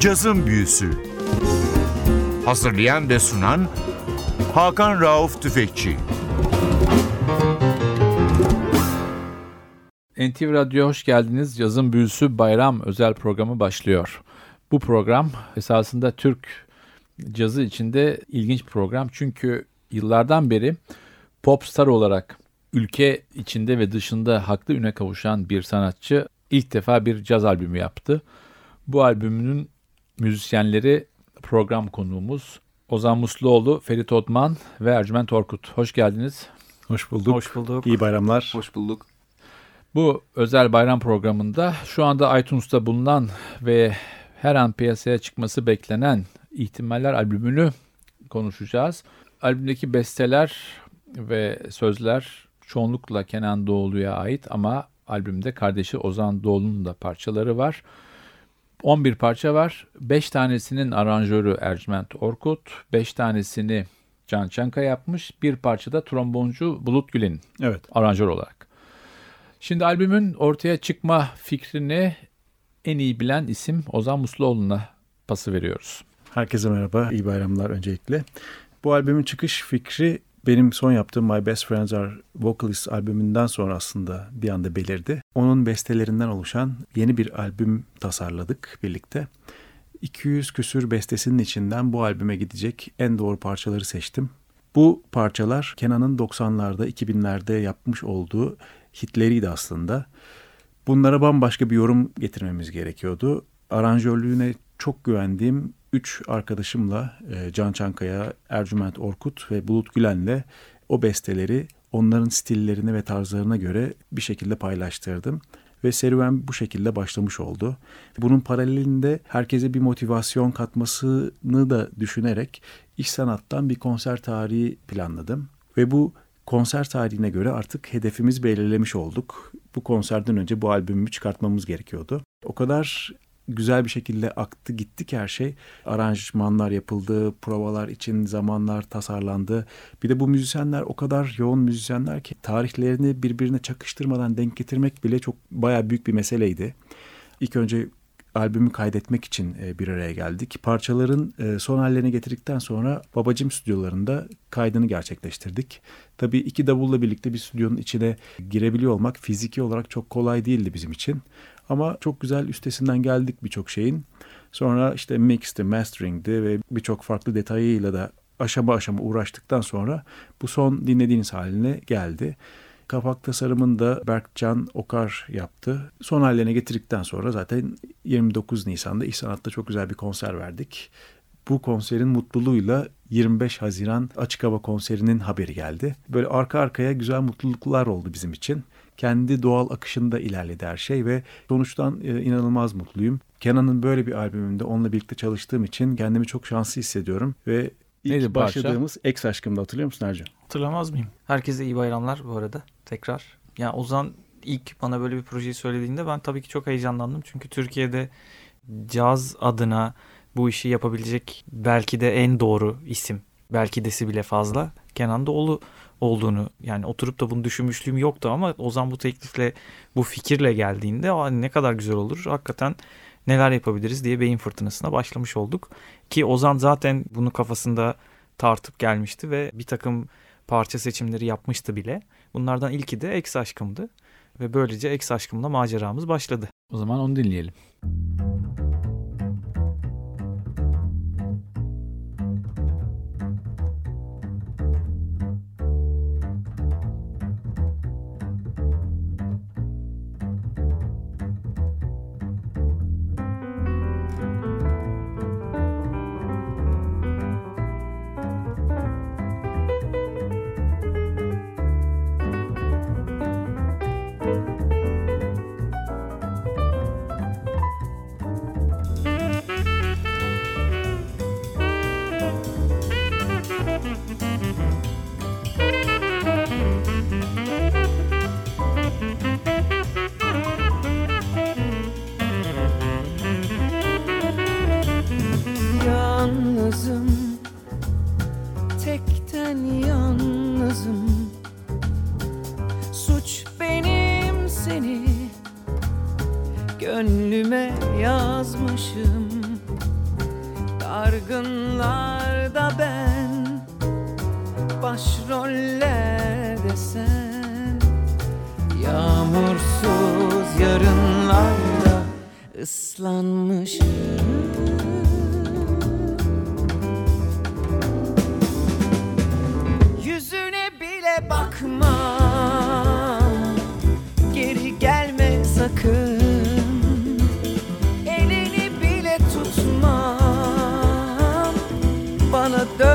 Cazın Büyüsü Hazırlayan ve sunan Hakan Rauf Tüfekçi NTV Radyo hoş geldiniz. Yazın Büyüsü Bayram özel programı başlıyor. Bu program esasında Türk cazı içinde ilginç program. Çünkü yıllardan beri popstar olarak ülke içinde ve dışında haklı üne kavuşan bir sanatçı ilk defa bir caz albümü yaptı. Bu albümünün müzisyenleri program konuğumuz Ozan Musluoğlu, Ferit Otman ve Ercüment Orkut. Hoş geldiniz. Hoş bulduk. Hoş bulduk. İyi bayramlar. Hoş bulduk. Bu özel bayram programında şu anda iTunes'ta bulunan ve her an piyasaya çıkması beklenen ihtimaller albümünü konuşacağız. Albümdeki besteler ve sözler çoğunlukla Kenan Doğulu'ya ait ama albümde kardeşi Ozan Doğulu'nun da parçaları var. 11 parça var. 5 tanesinin aranjörü Ercüment Orkut, 5 tanesini Can Çanka yapmış. Bir parçada tromboncu Bulut Gül'in Evet. aranjör olarak. Şimdi albümün ortaya çıkma fikrini en iyi bilen isim Ozan Musluoğlu'na pası veriyoruz. Herkese merhaba. İyi bayramlar öncelikle. Bu albümün çıkış fikri benim son yaptığım My Best Friends Are Vocalists albümünden sonra aslında bir anda belirdi. Onun bestelerinden oluşan yeni bir albüm tasarladık birlikte. 200 küsür bestesinin içinden bu albüme gidecek en doğru parçaları seçtim. Bu parçalar Kenan'ın 90'larda 2000'lerde yapmış olduğu hitleriydi aslında. Bunlara bambaşka bir yorum getirmemiz gerekiyordu. Aranjörlüğüne çok güvendiğim üç arkadaşımla e, Can Çankaya, Ercüment Orkut ve Bulut Gülen'le o besteleri onların stillerine ve tarzlarına göre bir şekilde paylaştırdım. Ve serüven bu şekilde başlamış oldu. Bunun paralelinde herkese bir motivasyon katmasını da düşünerek iş sanattan bir konser tarihi planladım. Ve bu konser tarihine göre artık hedefimiz belirlemiş olduk. Bu konserden önce bu albümü çıkartmamız gerekiyordu. O kadar güzel bir şekilde aktı gitti ki her şey. Aranjmanlar yapıldı, provalar için zamanlar tasarlandı. Bir de bu müzisyenler o kadar yoğun müzisyenler ki tarihlerini birbirine çakıştırmadan denk getirmek bile çok baya büyük bir meseleydi. İlk önce albümü kaydetmek için e, bir araya geldik. Parçaların e, son hallerine getirdikten sonra Babacım stüdyolarında kaydını gerçekleştirdik. Tabii iki davulla birlikte bir stüdyonun içine girebiliyor olmak fiziki olarak çok kolay değildi bizim için. Ama çok güzel üstesinden geldik birçok şeyin. Sonra işte mixti, masteringdi ve birçok farklı detayıyla da aşama aşama uğraştıktan sonra bu son dinlediğiniz haline geldi. Kapak tasarımını da Berkcan Okar yaptı. Son hallerine getirdikten sonra zaten 29 Nisan'da İş Sanat'ta çok güzel bir konser verdik. Bu konserin mutluluğuyla 25 Haziran açık hava konserinin haberi geldi. Böyle arka arkaya güzel mutluluklar oldu bizim için. Kendi doğal akışında ilerledi her şey ve sonuçtan e, inanılmaz mutluyum. Kenan'ın böyle bir albümünde onunla birlikte çalıştığım için kendimi çok şanslı hissediyorum ve ilk Neydi parça? başladığımız Ex Aşkım'da hatırlıyor musun Ercan? Hatırlamaz mıyım? Herkese iyi bayramlar bu arada tekrar. Ya Ozan ilk bana böyle bir projeyi söylediğinde ben tabii ki çok heyecanlandım. Çünkü Türkiye'de caz adına bu işi yapabilecek belki de en doğru isim. Belki desi bile fazla. Kenan Doğulu olduğunu yani oturup da bunu düşünmüşlüğüm yoktu ama Ozan bu teklifle bu fikirle geldiğinde "Aa, ne kadar güzel olur hakikaten neler yapabiliriz diye beyin fırtınasına başlamış olduk. Ki Ozan zaten bunu kafasında tartıp gelmişti ve bir takım parça seçimleri yapmıştı bile. Bunlardan ilki de Ex Aşkım'dı. Ve böylece Ex Aşkım'la maceramız başladı. O zaman onu dinleyelim. Yalnızım Bana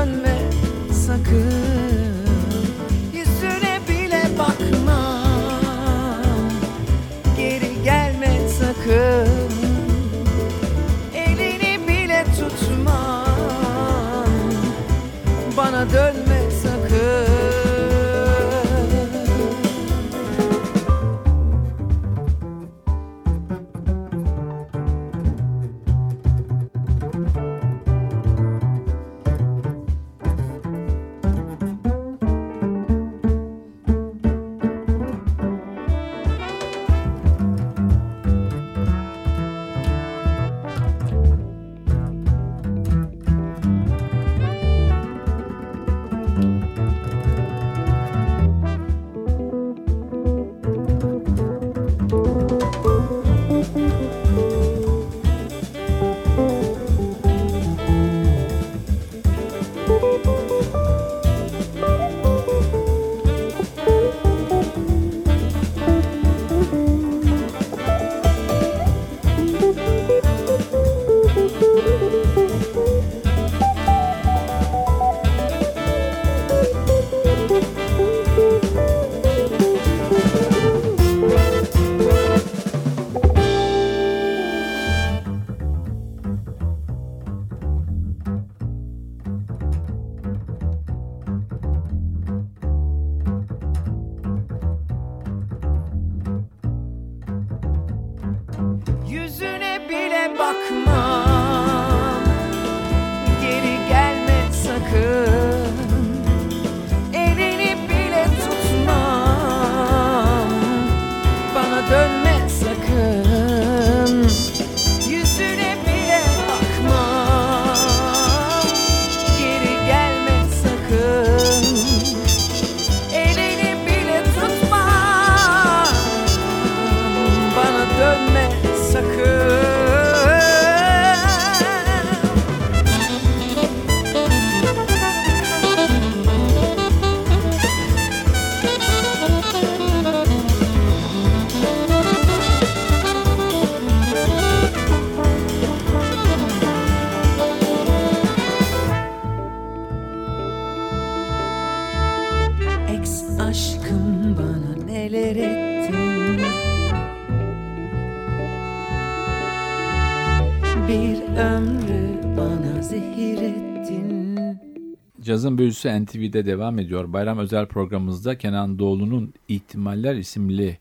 Büyüsü NTV'de devam ediyor. Bayram özel programımızda Kenan Doğulu'nun İhtimaller isimli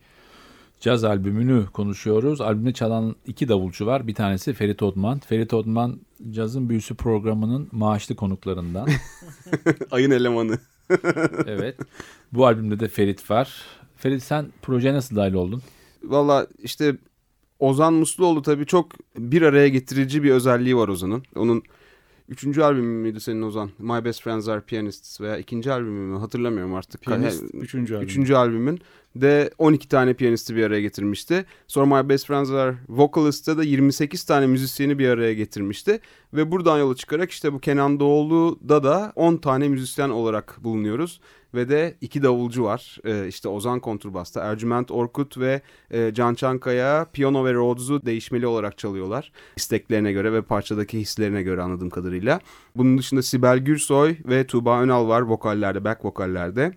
caz albümünü konuşuyoruz. Albümde çalan iki davulcu var. Bir tanesi Ferit Odman. Ferit Odman Cazın Büyüsü programının maaşlı konuklarından. Ayın elemanı. evet. Bu albümde de Ferit var. Ferit sen projeye nasıl dahil oldun? Valla işte Ozan Musluoğlu tabii çok bir araya getirici bir özelliği var Ozan'ın. Onun üçüncü albümü müydü senin Ozan? My Best Friends Are Pianists veya ikinci albümü mü hatırlamıyorum artık. Piyanist He- üçüncü albüm. Üçüncü albümün de 12 tane piyanisti bir araya getirmişti. Sonra My Best Friends Are Vocalist'ta da 28 tane müzisyeni bir araya getirmişti. Ve buradan yola çıkarak işte bu Kenan Doğulu'da da 10 tane müzisyen olarak bulunuyoruz. Ve de iki davulcu var. Ee, işte Ozan kontrbasta, Ercüment Orkut ve e, Can Çankaya piyano ve Rhodes'u değişmeli olarak çalıyorlar. İsteklerine göre ve parçadaki hislerine göre anladığım kadarıyla. Bunun dışında Sibel Gürsoy ve Tuğba Önal var vokallerde, back vokallerde.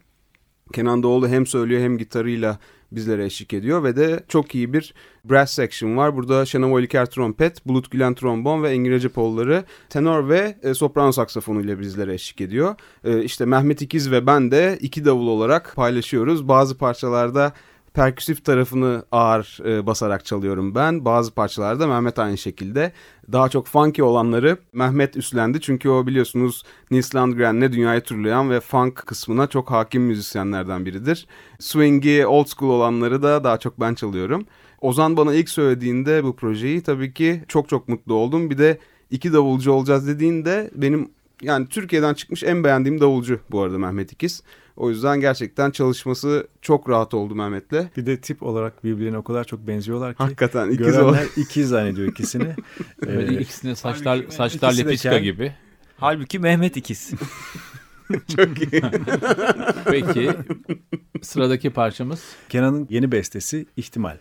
Kenan Doğulu hem söylüyor hem gitarıyla bizlere eşlik ediyor ve de çok iyi bir brass section var. Burada Şenol Oliker trompet, Bulut Gülen trombon ve Engin Recepoğulları tenor ve e, soprano saksafonu ile bizlere eşlik ediyor. E, işte Mehmet İkiz ve ben de iki davul olarak paylaşıyoruz. Bazı parçalarda perküsif tarafını ağır e, basarak çalıyorum ben. Bazı parçalarda Mehmet aynı şekilde. Daha çok funky olanları Mehmet üstlendi. Çünkü o biliyorsunuz Nils Landgren'le dünyayı turlayan ve funk kısmına çok hakim müzisyenlerden biridir. Swing'i, old school olanları da daha çok ben çalıyorum. Ozan bana ilk söylediğinde bu projeyi tabii ki çok çok mutlu oldum. Bir de iki davulcu olacağız dediğinde benim yani Türkiye'den çıkmış en beğendiğim davulcu bu arada Mehmet İkiz. O yüzden gerçekten çalışması çok rahat oldu Mehmet'le. Bir de tip olarak birbirlerine o kadar çok benziyorlar ki. Hakikaten ikiz Görenler olarak. ikiz zannediyor ikisini. Böyle Ee, ikisine saçlar halbuki saçlar lepiska kel. gibi. Halbuki Mehmet ikiz. çok iyi. Peki sıradaki parçamız Kenan'ın yeni bestesi İhtimal.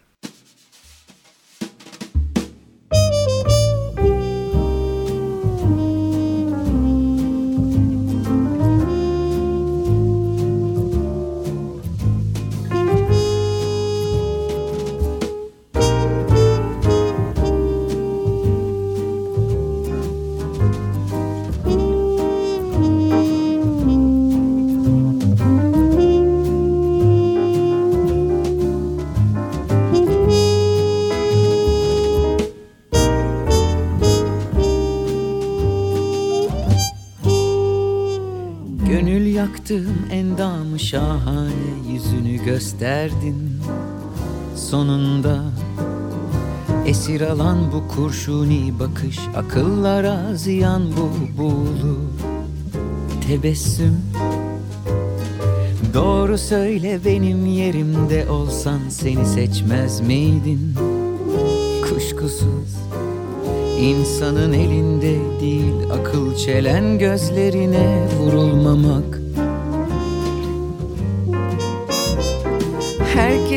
Şahane yüzünü gösterdin Sonunda esir alan bu kurşuni bakış Akıllara ziyan bu buğulu tebessüm Doğru söyle benim yerimde olsan seni seçmez miydin? Kuşkusuz İnsanın elinde değil akıl çelen gözlerine vurulmamak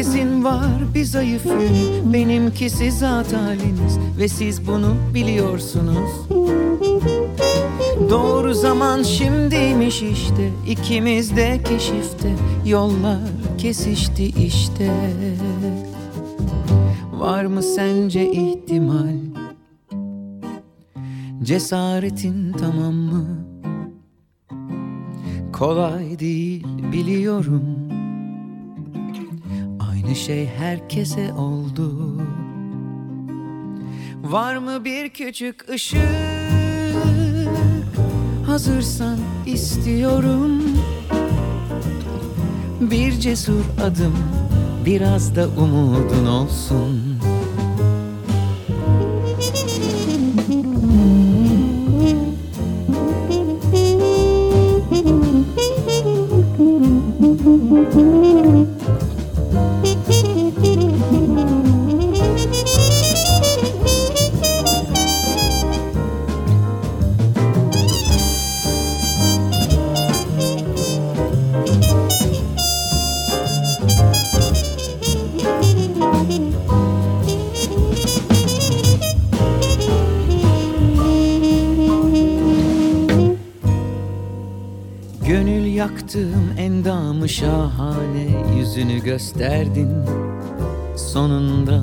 Herkesin var bir zayıf yönü benimkisi zat haliniz ve siz bunu biliyorsunuz. Doğru zaman şimdiymiş işte ikimiz de keşifte. Yollar kesişti işte. Var mı sence ihtimal? Cesaretin tamam mı? Kolay değil biliyorum Aynı şey herkese oldu. Var mı bir küçük ışık? Hazırsan istiyorum. Bir cesur adım Biraz da umudun olsun Gönül yaktığım endamı şahane yüzünü gösterdin sonunda.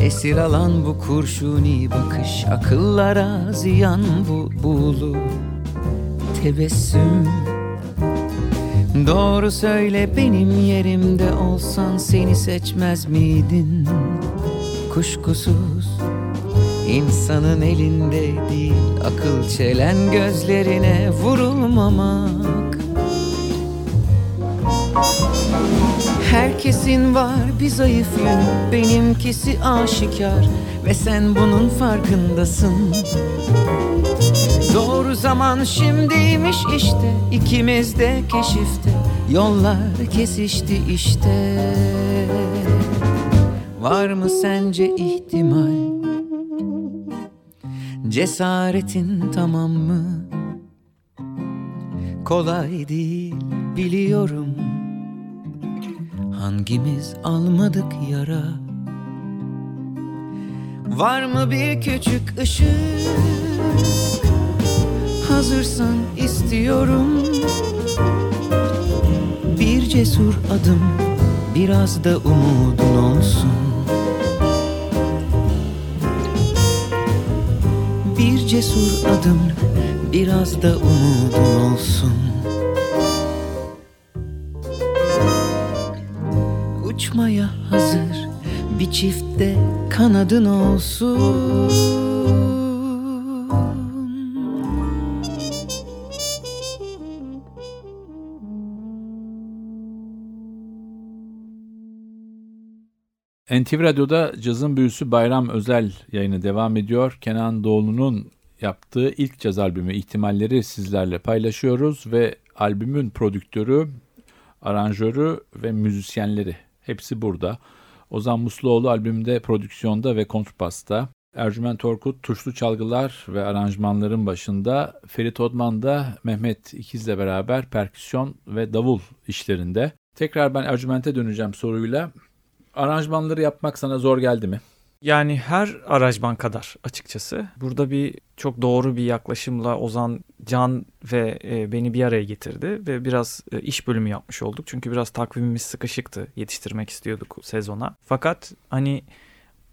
Esir alan bu kurşuni bakış akıllara ziyan bu buğulu tebessüm. Doğru söyle benim yerimde olsan seni seçmez miydin? Kuşkusuz İnsanın elinde değil akıl çelen gözlerine vurulmamak Herkesin var bir zayıf yönü benimkisi aşikar ve sen bunun farkındasın. Doğru zaman şimdiymiş işte ikimiz de keşifte yollar kesişti işte. Var mı sence ihtimal? Cesaretin tamam mı? Kolay değil biliyorum Hangimiz almadık yara? Var mı bir küçük ışık? Hazırsan istiyorum. Bir cesur adım Biraz da umudun olsun. Bir cesur adım Biraz da umudun olsun Bir çiftte kanadın olsun NTV Radyo'da Cazın Büyüsü Bayram özel yayını devam ediyor. Kenan Doğulu'nun yaptığı ilk caz albümü ihtimalleri sizlerle paylaşıyoruz ve albümün prodüktörü, aranjörü ve müzisyenleri hepsi burada. Ozan Musluoğlu albümde prodüksiyonda ve kontrbasta. Ercüment Orkut tuşlu çalgılar ve aranjmanların başında. Ferit Odman da Mehmet İkiz'le beraber perküsyon ve davul işlerinde. Tekrar ben Ercüment'e döneceğim soruyla. Aranjmanları yapmak sana zor geldi mi? Yani her aranjman kadar açıkçası. Burada bir çok doğru bir yaklaşımla Ozan Can ve e, beni bir araya getirdi ve biraz e, iş bölümü yapmış olduk. Çünkü biraz takvimimiz sıkışıktı. Yetiştirmek istiyorduk sezona. Fakat hani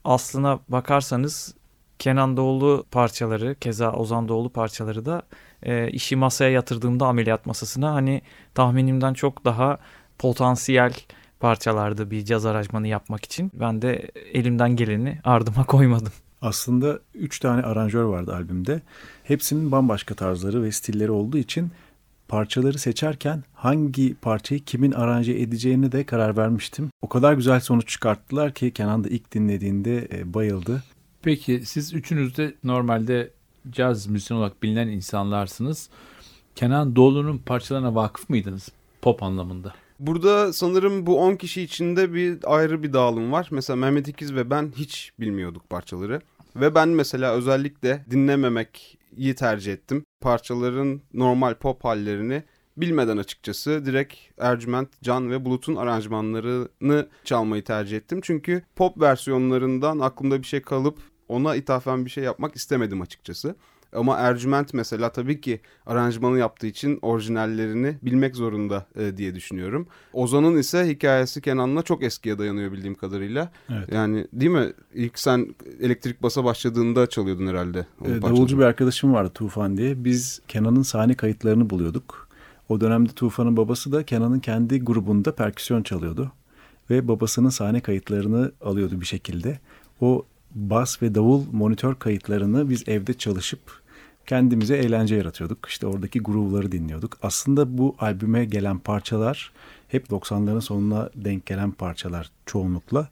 aslına bakarsanız Kenan Doğulu parçaları, keza Ozan Doğulu parçaları da e, işi masaya yatırdığımda ameliyat masasına hani tahminimden çok daha potansiyel parçalardı bir caz aranjmanı yapmak için. Ben de elimden geleni ardıma koymadım. Aslında üç tane aranjör vardı albümde. Hepsinin bambaşka tarzları ve stilleri olduğu için parçaları seçerken hangi parçayı kimin aranje edeceğini de karar vermiştim. O kadar güzel sonuç çıkarttılar ki Kenan da ilk dinlediğinde e, bayıldı. Peki siz üçünüz de normalde caz müzisyen olarak bilinen insanlarsınız. Kenan Doğulu'nun parçalarına vakıf mıydınız pop anlamında? Burada sanırım bu 10 kişi içinde bir ayrı bir dağılım var. Mesela Mehmet İkiz ve ben hiç bilmiyorduk parçaları. Ve ben mesela özellikle dinlememeyi tercih ettim. Parçaların normal pop hallerini bilmeden açıkçası direkt Ercüment, Can ve Bulut'un aranjmanlarını çalmayı tercih ettim. Çünkü pop versiyonlarından aklımda bir şey kalıp ona ithafen bir şey yapmak istemedim açıkçası. Ama Ercüment mesela tabii ki aranjmanı yaptığı için orijinallerini bilmek zorunda e, diye düşünüyorum. Ozan'ın ise hikayesi Kenan'la çok eskiye dayanıyor bildiğim kadarıyla. Evet. Yani değil mi? İlk sen elektrik basa başladığında çalıyordun herhalde. E, davulcu bir arkadaşım vardı Tufan diye. Biz Kenan'ın sahne kayıtlarını buluyorduk. O dönemde Tufan'ın babası da Kenan'ın kendi grubunda perküsyon çalıyordu. Ve babasının sahne kayıtlarını alıyordu bir şekilde. O bas ve davul monitör kayıtlarını biz evde çalışıp kendimize eğlence yaratıyorduk. İşte oradaki groove'ları dinliyorduk. Aslında bu albüme gelen parçalar hep 90'ların sonuna denk gelen parçalar çoğunlukla.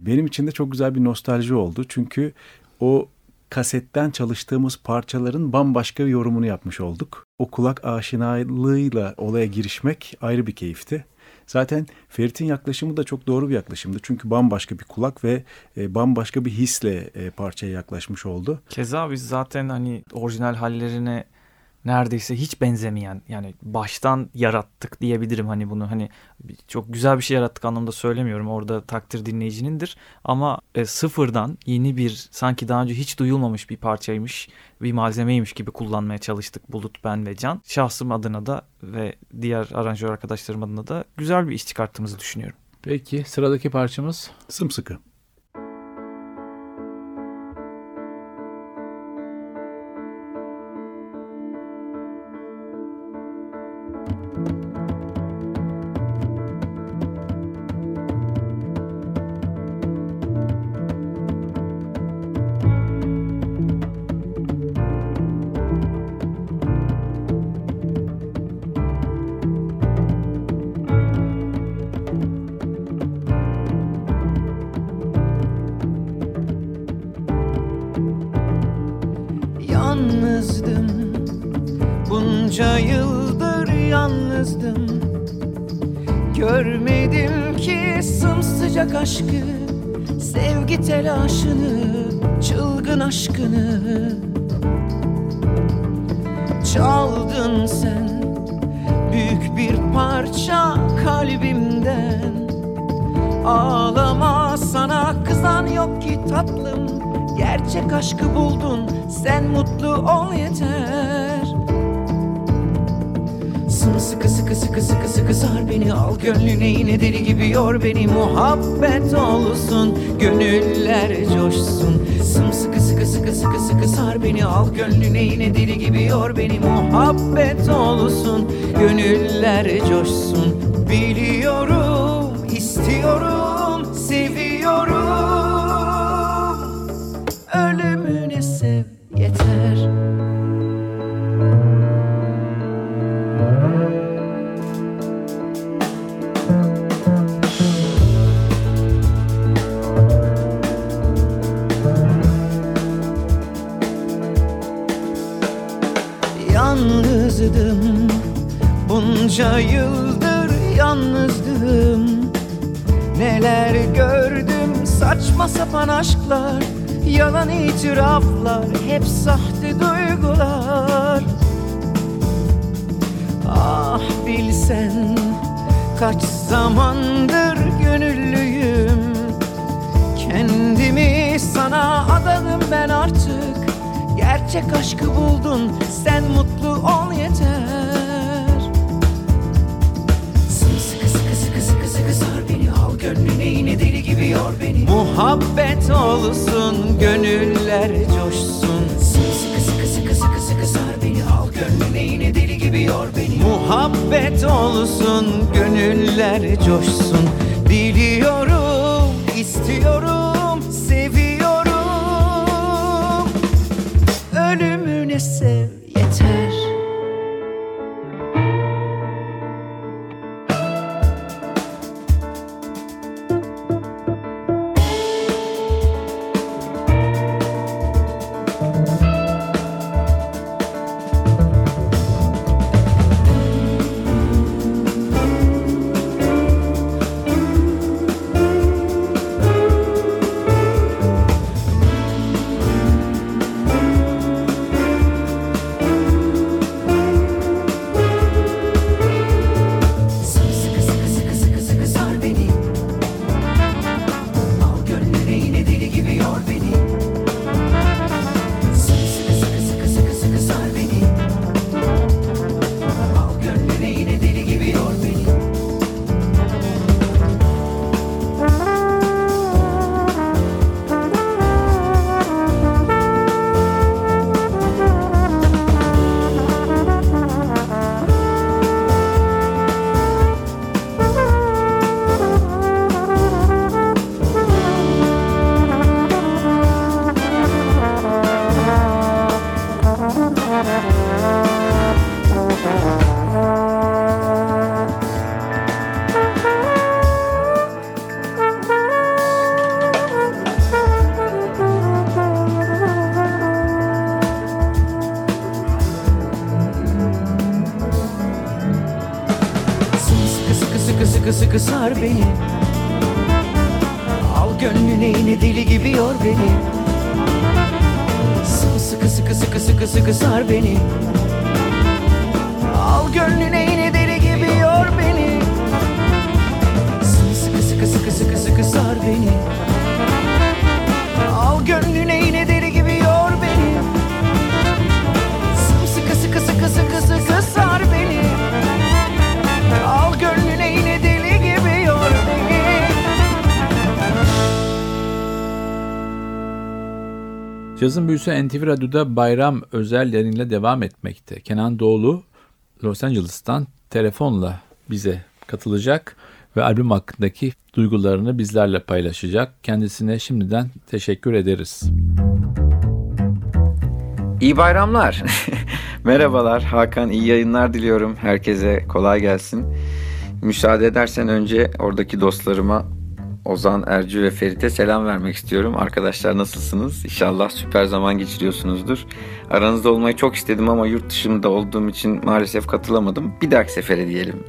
Benim için de çok güzel bir nostalji oldu. Çünkü o kasetten çalıştığımız parçaların bambaşka bir yorumunu yapmış olduk. O kulak aşinalığıyla olaya girişmek ayrı bir keyifti. Zaten Ferit'in yaklaşımı da çok doğru bir yaklaşımdı. Çünkü bambaşka bir kulak ve e, bambaşka bir hisle e, parçaya yaklaşmış oldu. Keza biz zaten hani orijinal hallerine neredeyse hiç benzemeyen yani baştan yarattık diyebilirim hani bunu. Hani çok güzel bir şey yarattık anlamda söylemiyorum. Orada takdir dinleyicinindir ama e, sıfırdan yeni bir sanki daha önce hiç duyulmamış bir parçaymış bir malzemeymiş gibi kullanmaya çalıştık Bulut ben ve Can. Şahsım adına da ve diğer aranjör arkadaşlarım adına da güzel bir iş çıkarttığımızı düşünüyorum. Peki sıradaki parçamız? Sımsıkı. Yalnızdım Görmedim ki sımsıcak aşkı Sevgi telaşını Çılgın aşkını. Çaldın sen Büyük bir parça kalbimden. Ağlama sana kızan yok ki tatlım. Gerçek aşkı buldun sen mutlu ol yeter Sımsıkı sıkı sıkı sıkı sıkı sar beni. Al gönlüne yine deli gibi yor beni. Muhabbet olsun gönüller coşsun. Sımsıkı sıkı sıkı sıkı sıkı sar beni. Al gönlüne yine deli gibi yor beni. Muhabbet olsun gönüller coşsun. Biliyorum istiyorum yıldır yalnızdım. Neler gördüm saçma sapan aşklar Yalan itiraflar hep sahte duygular. Ah bilsen kaç zamandır gönüllüyüm. Kendimi sana adadım ben artık. Gerçek aşkı buldun sen mutlu yine deli gibi yor beni. Muhabbet olsun gönüller coşsun. Sımsıkı sıkı sıkı sıkı sıkı sar beni Al gönlüne yine deli gibi yor beni. Muhabbet olsun gönüller coşsun. Diliyorum istiyorum Al gönlüne yine deli gibi yor beni. Sımsıkı sıkı sıkı sıkı sıkı sar beni. Al gönlüne yine deli gibi yor beni. Sımsıkı sıkı sıkı sıkı sıkı sar beni Cazın büyüsü NTV Radyo'da bayram özel yayınıyla devam etmekte. Kenan Doğulu Los Angeles'tan telefonla bize katılacak ve albüm hakkındaki duygularını bizlerle paylaşacak. Kendisine şimdiden teşekkür ederiz. İyi bayramlar. Merhabalar Hakan, iyi yayınlar diliyorum. Herkese kolay gelsin. Müsaade edersen önce oradaki dostlarıma Ozan, Ercü ve Ferit'e selam vermek istiyorum. Arkadaşlar nasılsınız? İnşallah süper zaman geçiriyorsunuzdur. Aranızda olmayı çok istedim ama yurt dışında olduğum için maalesef katılamadım. Bir dahaki sefere diyelim.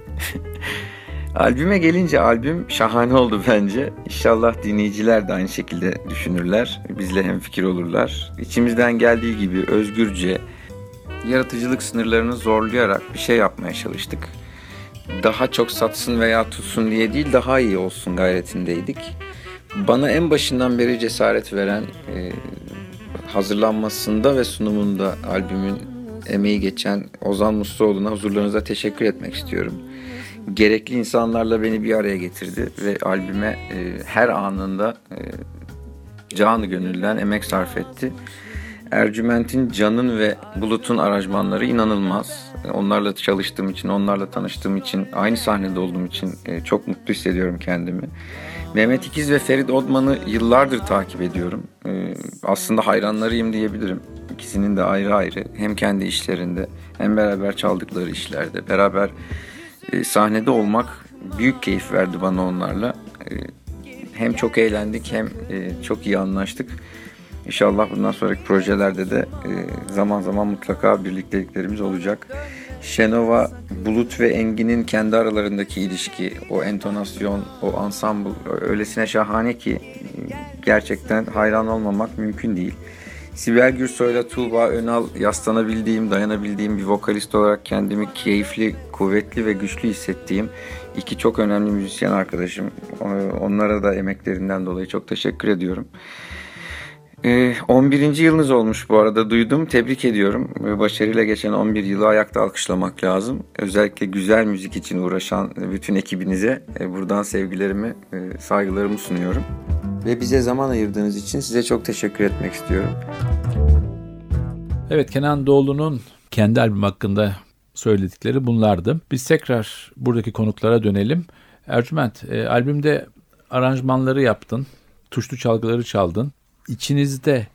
Albüme gelince albüm şahane oldu bence. İnşallah dinleyiciler de aynı şekilde düşünürler. Bizle hemfikir olurlar. İçimizden geldiği gibi özgürce, yaratıcılık sınırlarını zorlayarak bir şey yapmaya çalıştık. Daha çok satsın veya tutsun diye değil, daha iyi olsun gayretindeydik. Bana en başından beri cesaret veren, e, hazırlanmasında ve sunumunda albümün emeği geçen Ozan Musluoğlu'na huzurlarınıza teşekkür etmek istiyorum gerekli insanlarla beni bir araya getirdi ve albüme e, her anında e, canı gönülden emek sarf etti. Ercüment'in Can'ın ve Bulut'un aranjmanları inanılmaz. Onlarla çalıştığım için, onlarla tanıştığım için, aynı sahnede olduğum için e, çok mutlu hissediyorum kendimi. Mehmet İkiz ve Ferit Odman'ı yıllardır takip ediyorum. E, aslında hayranlarıyım diyebilirim. İkisinin de ayrı ayrı hem kendi işlerinde hem beraber çaldıkları işlerde, beraber e, sahnede olmak büyük keyif verdi bana onlarla. Hem çok eğlendik hem çok iyi anlaştık. İnşallah bundan sonraki projelerde de e, zaman zaman mutlaka birlikteliklerimiz olacak. Şenova, Bulut ve Engin'in kendi aralarındaki ilişki, o entonasyon, o ensemble öylesine şahane ki gerçekten hayran olmamak mümkün değil. Sibel Gürsoy'la Tuğba Önal yaslanabildiğim, dayanabildiğim bir vokalist olarak kendimi keyifli, kuvvetli ve güçlü hissettiğim iki çok önemli müzisyen arkadaşım. Onlara da emeklerinden dolayı çok teşekkür ediyorum. 11. Ee, yılınız olmuş bu arada duydum. Tebrik ediyorum. Başarıyla geçen 11 yılı ayakta alkışlamak lazım. Özellikle güzel müzik için uğraşan bütün ekibinize buradan sevgilerimi, saygılarımı sunuyorum. Ve bize zaman ayırdığınız için size çok teşekkür etmek istiyorum. Evet Kenan Doğulu'nun kendi albüm hakkında söyledikleri bunlardı. Biz tekrar buradaki konuklara dönelim. Ercüment, albümde aranjmanları yaptın, tuşlu çalgıları çaldın içinizde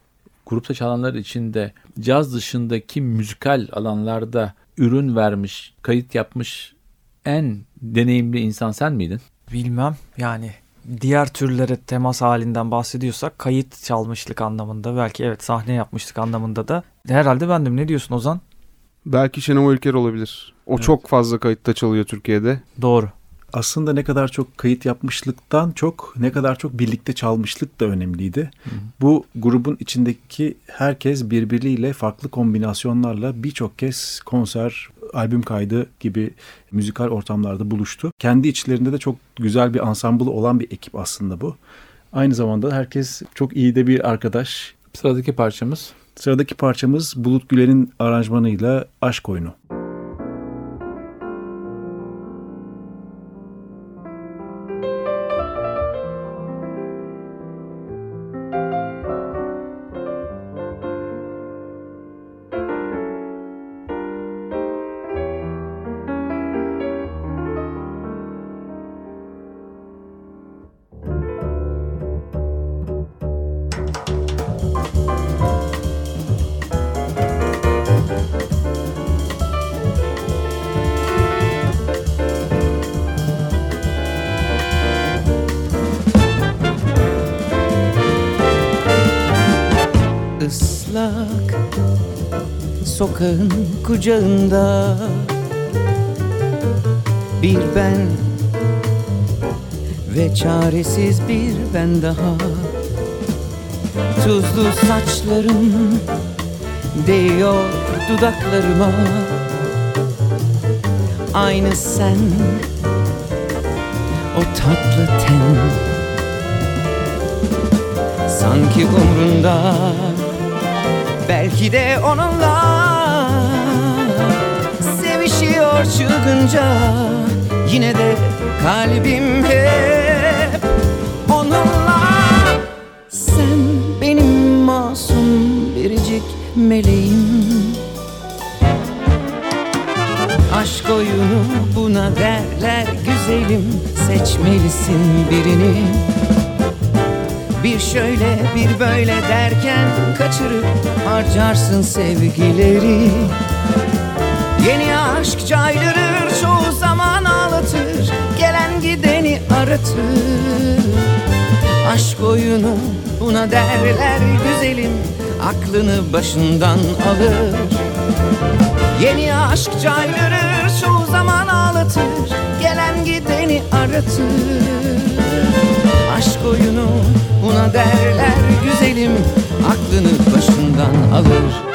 grupta çalanlar içinde caz dışındaki müzikal alanlarda ürün vermiş, kayıt yapmış en deneyimli insan sen miydin? Bilmem yani diğer türlere temas halinden bahsediyorsak kayıt çalmışlık anlamında belki evet sahne yapmışlık anlamında da herhalde bendim. Ne diyorsun Ozan? Belki Şenol Ülker olabilir. O evet. çok fazla kayıtta çalıyor Türkiye'de. Doğru aslında ne kadar çok kayıt yapmışlıktan çok ne kadar çok birlikte çalmışlık da önemliydi. Hı. Bu grubun içindeki herkes birbiriyle farklı kombinasyonlarla birçok kez konser, albüm kaydı gibi müzikal ortamlarda buluştu. Kendi içlerinde de çok güzel bir ansamblı olan bir ekip aslında bu. Aynı zamanda herkes çok iyi de bir arkadaş. Sıradaki parçamız? Sıradaki parçamız Bulut Güler'in aranjmanıyla Aşk Oyunu. Sokağın kucağında. Bir ben ve çaresiz bir ben daha. Tuzlu saçlarım değiyor dudaklarıma. Aynı sen o tatlı ten. Sanki umrunda belki de onunla Sevişiyor çılgınca. Yine de kalbim hep onunla. Sen benim masum biricik meleğim. Aşk oyunu buna derler güzelim. Seçmelisin birini bir şöyle bir böyle derken kaçırıp harcarsın sevgileri. Yeni aşk caydırır çoğu zaman ağlatır Gelen gideni aratır. Aşk oyunu buna derler güzelim Aklını başından alır. Yeni aşk caydırır çoğu zaman ağlatır Gelen gideni aratır. Aşk oyunu buna derler güzelim Aklını başından alır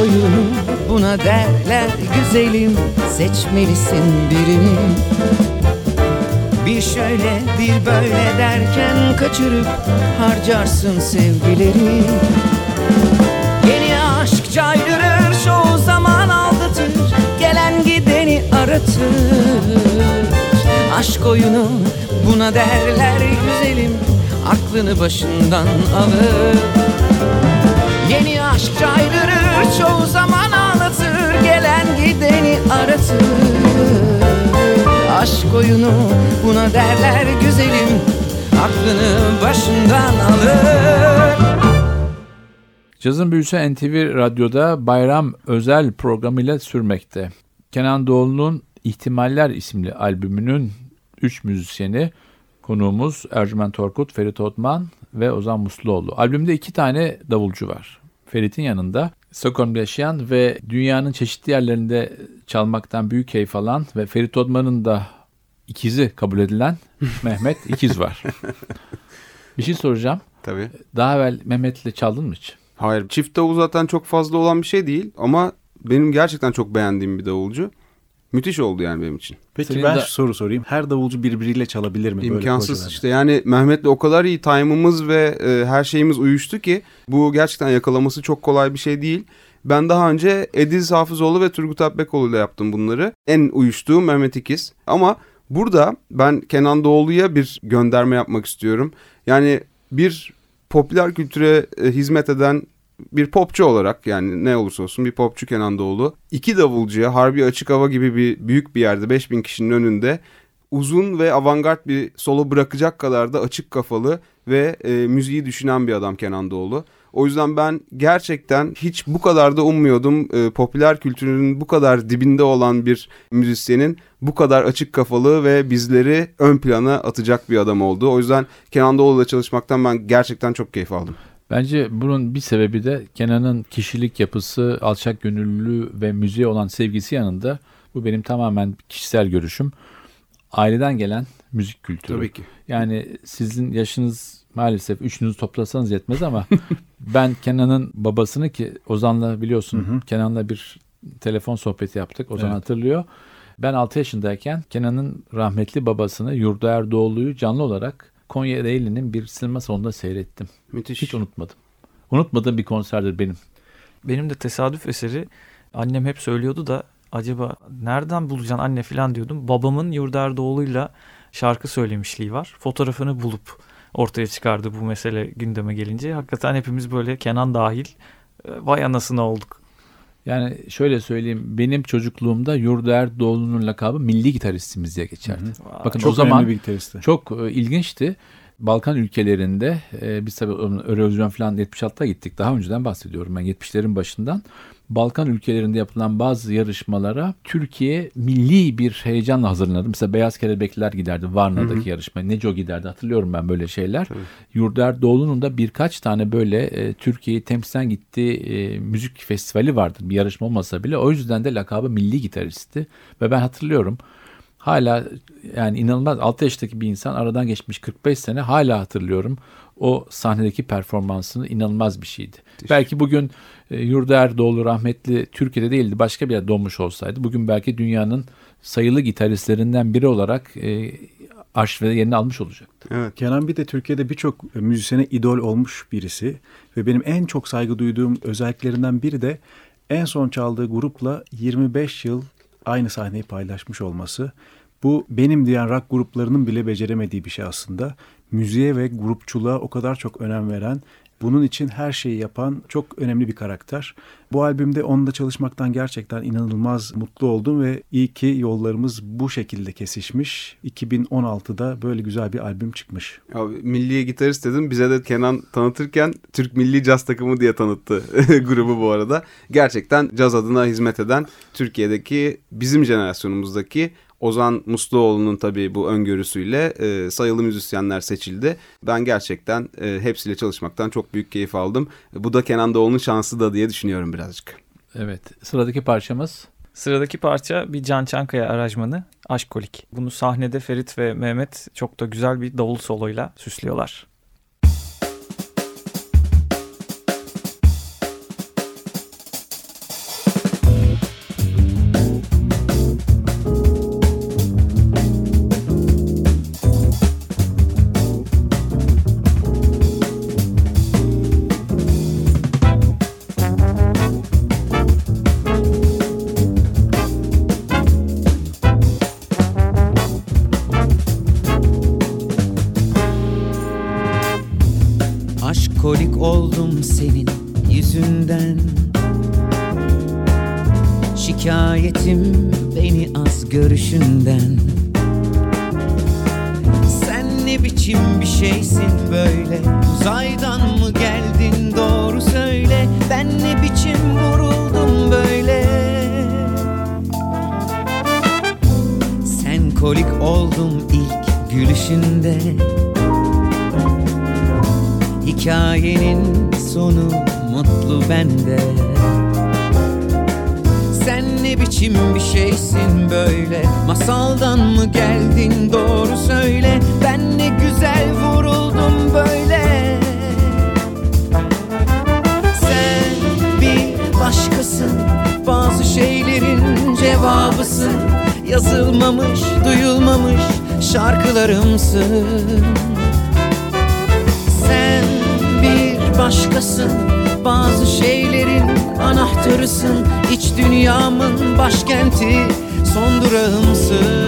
oyunu Buna derler güzelim Seçmelisin birini. Bir şöyle bir böyle derken Kaçırıp harcarsın sevgileri. Yeni aşk caydırır Çoğu zaman aldatır Gelen gideni aratır. Aşk oyunu buna derler güzelim Aklını başından alır. Yeni aşk caydırır çoğu zaman ağlatır Gelen gideni aratır Aşk oyunu buna derler güzelim Aklını başından alır Cazın Büyüsü NTV Radyo'da bayram özel programıyla sürmekte. Kenan Doğulu'nun İhtimaller isimli albümünün 3 müzisyeni konuğumuz Ercüment Orkut, Ferit Otman ve Ozan Musluoğlu. Albümde iki tane davulcu var. Ferit'in yanında Stockholm'da yaşayan ve dünyanın çeşitli yerlerinde çalmaktan büyük keyif alan ve Ferit Otman'ın da ikizi kabul edilen Mehmet İkiz var. Bir şey soracağım. Tabii. Daha evvel Mehmet'le çaldın mı hiç? Hayır. Çift davul zaten çok fazla olan bir şey değil ama benim gerçekten çok beğendiğim bir davulcu. Müthiş oldu yani benim için. Peki Senin ben de- şu soru sorayım. Her davulcu birbiriyle çalabilir mi? böyle İmkansız projelerde? işte yani Mehmet'le o kadar iyi time'ımız ve e, her şeyimiz uyuştu ki bu gerçekten yakalaması çok kolay bir şey değil. Ben daha önce Ediz Hafızoğlu ve Turgut Akbekoğlu ile yaptım bunları. En uyuştuğum Mehmet İkiz. Ama burada ben Kenan Doğulu'ya bir gönderme yapmak istiyorum. Yani bir popüler kültüre e, hizmet eden bir popçu olarak yani ne olursa olsun bir popçu Kenan Doğulu. iki davulcuya Harbi Açık Hava gibi bir büyük bir yerde 5000 kişinin önünde uzun ve avantgard bir solo bırakacak kadar da açık kafalı ve e, müziği düşünen bir adam Kenan Doğulu. O yüzden ben gerçekten hiç bu kadar da ummuyordum. E, popüler kültürün bu kadar dibinde olan bir müzisyenin bu kadar açık kafalı ve bizleri ön plana atacak bir adam oldu. O yüzden Kenan Doğulu'yla çalışmaktan ben gerçekten çok keyif aldım. Bence bunun bir sebebi de Kenan'ın kişilik yapısı, alçak gönüllülüğü ve müziğe olan sevgisi yanında bu benim tamamen kişisel görüşüm. Aileden gelen müzik kültürü. Tabii ki. Yani sizin yaşınız maalesef üçünüzü toplasanız yetmez ama ben Kenan'ın babasını ki Ozan'la biliyorsun Kenan'la bir telefon sohbeti yaptık. Ozan Evet. hatırlıyor. Ben 6 yaşındayken Kenan'ın rahmetli babasını Yurda Erdoğlu'yu canlı olarak Konya Ereğli'nin bir sinema salonunda seyrettim. Müthiş. Hiç unutmadım. Unutmadığım bir konserdir benim. Benim de tesadüf eseri annem hep söylüyordu da acaba nereden bulacaksın anne falan diyordum. Babamın Yurda Erdoğlu'yla şarkı söylemişliği var. Fotoğrafını bulup ortaya çıkardı bu mesele gündeme gelince. Hakikaten hepimiz böyle Kenan dahil e, vay anasını olduk. Yani şöyle söyleyeyim benim çocukluğumda Yurda Erdoğlu'nun lakabı milli gitaristimiz diye geçerdi. Vay. Bakın Çok o zaman çok e, ilginçti. Balkan ülkelerinde e, biz tabii Eurovision falan 76'da gittik. Daha önceden bahsediyorum ben 70'lerin başından. Balkan ülkelerinde yapılan bazı yarışmalara Türkiye milli bir heyecanla hazırlanırdı. Mesela Beyaz Kelebekler giderdi Varna'daki yarışmaya. Neco giderdi hatırlıyorum ben böyle şeyler. Yurder Doğulu'nun da birkaç tane böyle e, Türkiye'yi temsilen gittiği e, müzik festivali vardır. Bir yarışma olmasa bile. O yüzden de lakabı milli gitaristi. Ve ben hatırlıyorum hala yani inanılmaz 6 yaşındaki bir insan aradan geçmiş 45 sene hala hatırlıyorum. O sahnedeki performansını inanılmaz bir şeydi. Belki bugün e, Yurda Erdoğlu rahmetli Türkiye'de değildi başka bir yerde doğmuş olsaydı bugün belki dünyanın sayılı gitaristlerinden biri olarak e, arşivde yerini almış olacak. Evet. Kenan bir de Türkiye'de birçok müzisyene idol olmuş birisi ve benim en çok saygı duyduğum özelliklerinden biri de en son çaldığı grupla 25 yıl aynı sahneyi paylaşmış olması. Bu benim diyen rock gruplarının bile beceremediği bir şey aslında. Müziğe ve grupçuluğa o kadar çok önem veren, bunun için her şeyi yapan çok önemli bir karakter. Bu albümde onunla çalışmaktan gerçekten inanılmaz mutlu oldum ve iyi ki yollarımız bu şekilde kesişmiş. 2016'da böyle güzel bir albüm çıkmış. Abi, milli gitarist dedim. Bize de Kenan tanıtırken Türk Milli Caz Takımı diye tanıttı grubu bu arada. Gerçekten caz adına hizmet eden Türkiye'deki bizim jenerasyonumuzdaki Ozan Musluoğlu'nun tabii bu öngörüsüyle e, sayılı müzisyenler seçildi. Ben gerçekten e, hepsiyle çalışmaktan çok büyük keyif aldım. Bu da Kenan Doğulu'nun şansı da diye düşünüyorum birazcık. Evet sıradaki parçamız Sıradaki parça bir Can Çankaya aranjmanı Aşkolik. Bunu sahnede Ferit ve Mehmet çok da güzel bir davul soloyla süslüyorlar. Uzaydan mı geldin? Doğru söyle. Ben ne biçim vuruldum böyle? Sen kolik oldum ilk gülüşünde. Hikayenin sonu mutlu bende. Sen ne biçim bir şeysin böyle? Masaldan mı geldin? Doğru söyle. Ben ne güzel vuruldum böyle başkasın Bazı şeylerin cevabısın. Yazılmamış, duyulmamış şarkılarımsın. Sen bir başkasın. Bazı şeylerin anahtarısın. İç dünyamın başkenti Son durağımsın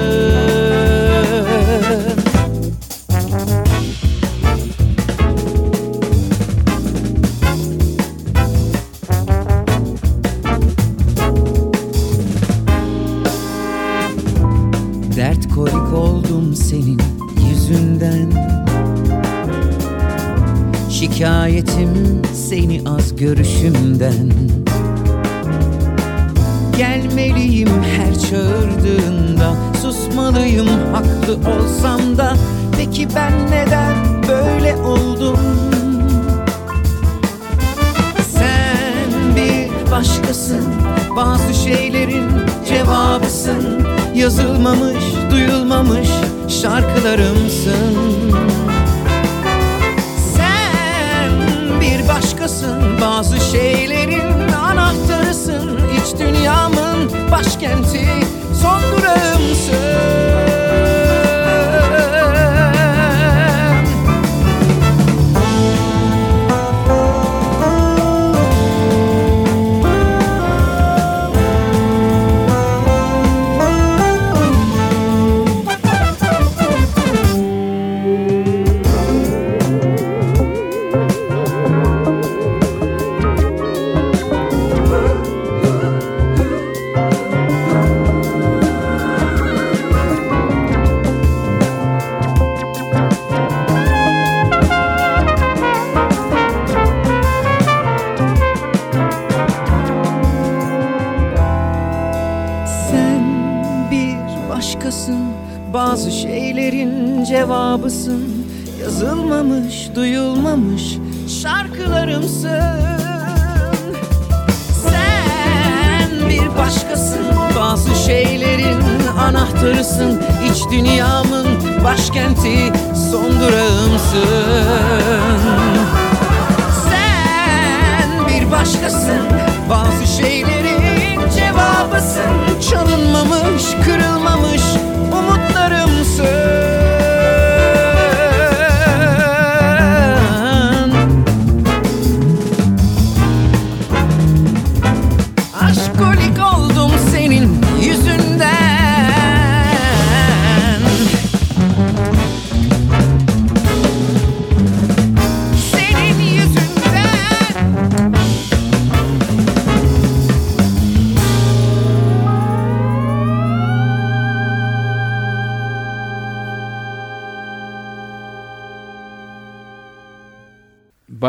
olsam da Peki ben neden böyle oldum? Sen bir başkasın Bazı şeylerin cevabısın. Yazılmamış, duyulmamış şarkılarımsın. Sen bir başkasın Bazı şeylerin anahtarısın. İç dünyamın başkenti Son durağımsın cevabısın Yazılmamış, duyulmamış şarkılarımsın. Sen bir başkasın Bazı şeylerin anahtarısın. İç dünyamın başkenti Son durağımsın. Sen bir başkasın Bazı şeylerin cevabısın. Çalınmamış, kırılmamış umutlarımsın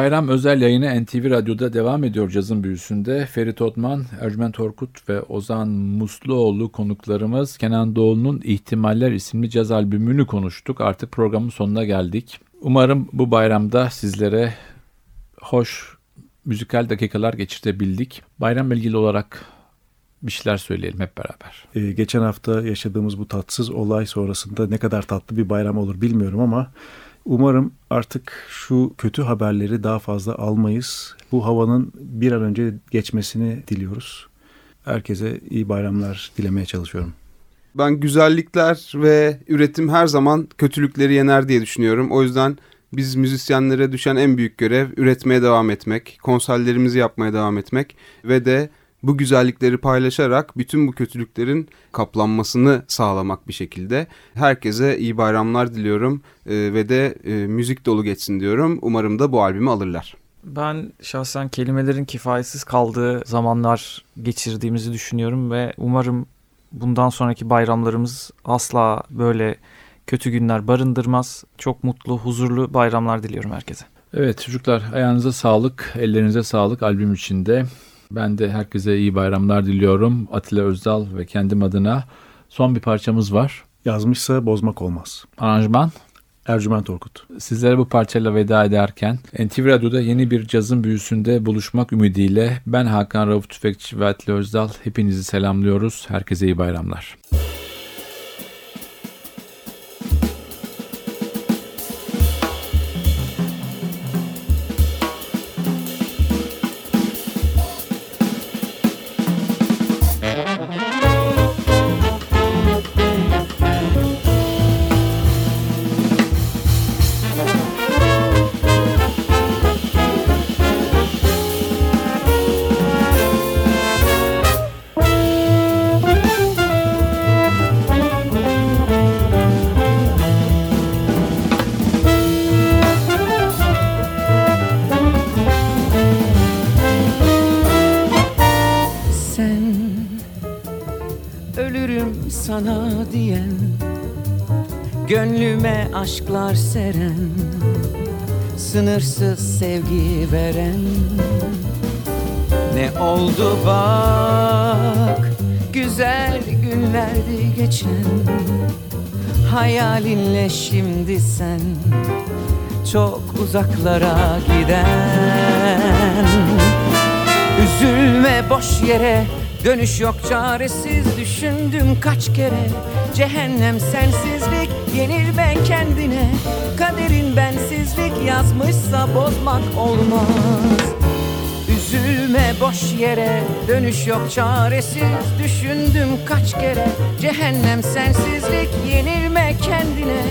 Bayram özel yayını NTV Radyo'da devam ediyor cazın büyüsünde. Ferit Otman, Ercüment Orkut ve Ozan Musluoğlu konuklarımız Kenan Doğulu'nun İhtimaller isimli caz albümünü konuştuk. Artık programın sonuna geldik. Umarım bu bayramda sizlere hoş müzikal dakikalar geçirtebildik. Bayramla ilgili olarak bir şeyler söyleyelim hep beraber. Ee, geçen hafta yaşadığımız bu tatsız olay sonrasında ne kadar tatlı bir bayram olur bilmiyorum ama umarım artık şu kötü haberleri daha fazla almayız. Bu havanın bir an önce geçmesini diliyoruz. Herkese iyi bayramlar dilemeye çalışıyorum. Ben güzellikler ve üretim her zaman kötülükleri yener diye düşünüyorum. O yüzden biz müzisyenlere düşen en büyük görev üretmeye devam etmek, konserlerimizi yapmaya devam etmek ve de bu güzellikleri paylaşarak bütün bu kötülüklerin kaplanmasını sağlamak bir şekilde. Herkese iyi bayramlar diliyorum e, ve de e, müzik dolu geçsin diyorum. Umarım da bu albümü alırlar. Ben şahsen kelimelerin kifayetsiz kaldığı zamanlar geçirdiğimizi düşünüyorum ve umarım bundan sonraki bayramlarımız asla böyle kötü günler barındırmaz. Çok mutlu, huzurlu bayramlar diliyorum herkese. Evet çocuklar ayağınıza sağlık, ellerinize sağlık albüm içinde. Ben de herkese iyi bayramlar diliyorum. Atilla Özdal ve kendim adına. Son bir parçamız var. Yazmışsa bozmak olmaz. Aranjman. Ercüment Orkut. Sizlere bu parçayla veda ederken NTV Radyo'da yeni bir cazın büyüsünde buluşmak ümidiyle ben Hakan Rauf Tüfekçi ve Atilla Özdal hepinizi selamlıyoruz. Herkese iyi bayramlar. Sen Sınırsız sevgi veren. Ne oldu bak Güzel günlerdi geçen. Hayalinle şimdi sen Çok uzaklara giden. Üzülme boş yere Dönüş yok çaresiz. Düşündüm kaç kere Cehennem sensizlik yenilme kendine Kaderin bensizlik yazmışsa bozmak olmaz. Üzülme boş yere dönüş yok çaresiz. Düşündüm kaç kere cehennem sensizlik. Yenilme kendine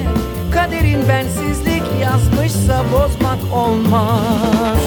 Kaderin bensizlik. Yazmışsa bozmak olmaz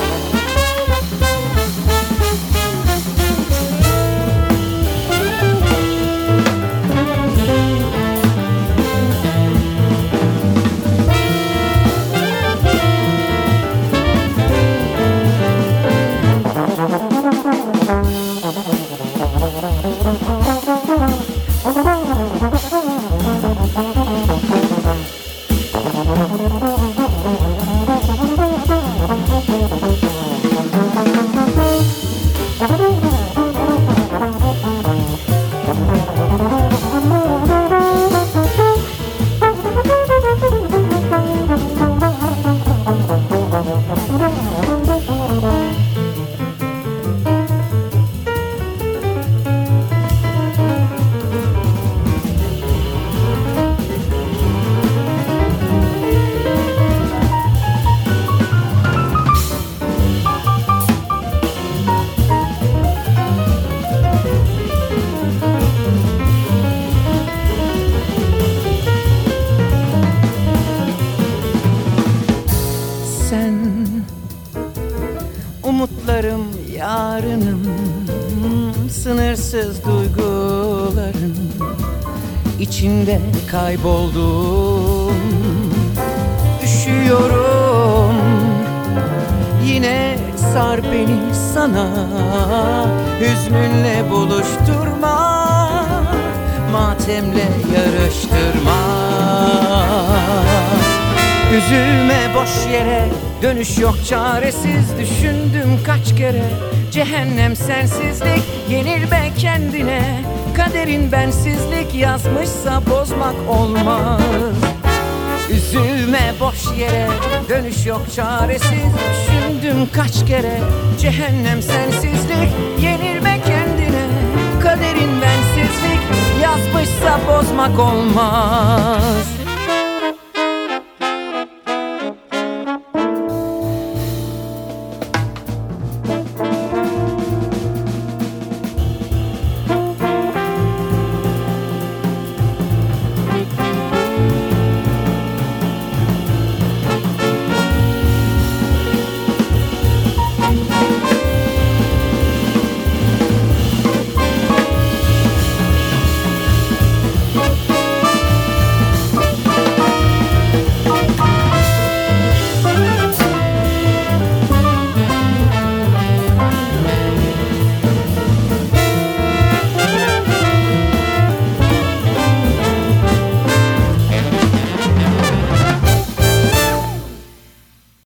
kayboldum. Üşüyorum. Yine sar beni sana. Hüznünle buluşturma. Matemle yarıştırma. Üzülme boş yere. Dönüş yok çaresiz. Düşündüm kaç kere. Cehennem sensizlik. Yenilme kendine Kaderin bensizlik Yazmışsa bozmak olmaz. Üzülme boş yere Dönüş yok çaresiz. Düşündüm kaç kere Cehennem sensizlik. Yenilme kendine Kaderin bensizlik Yazmışsa bozmak olmaz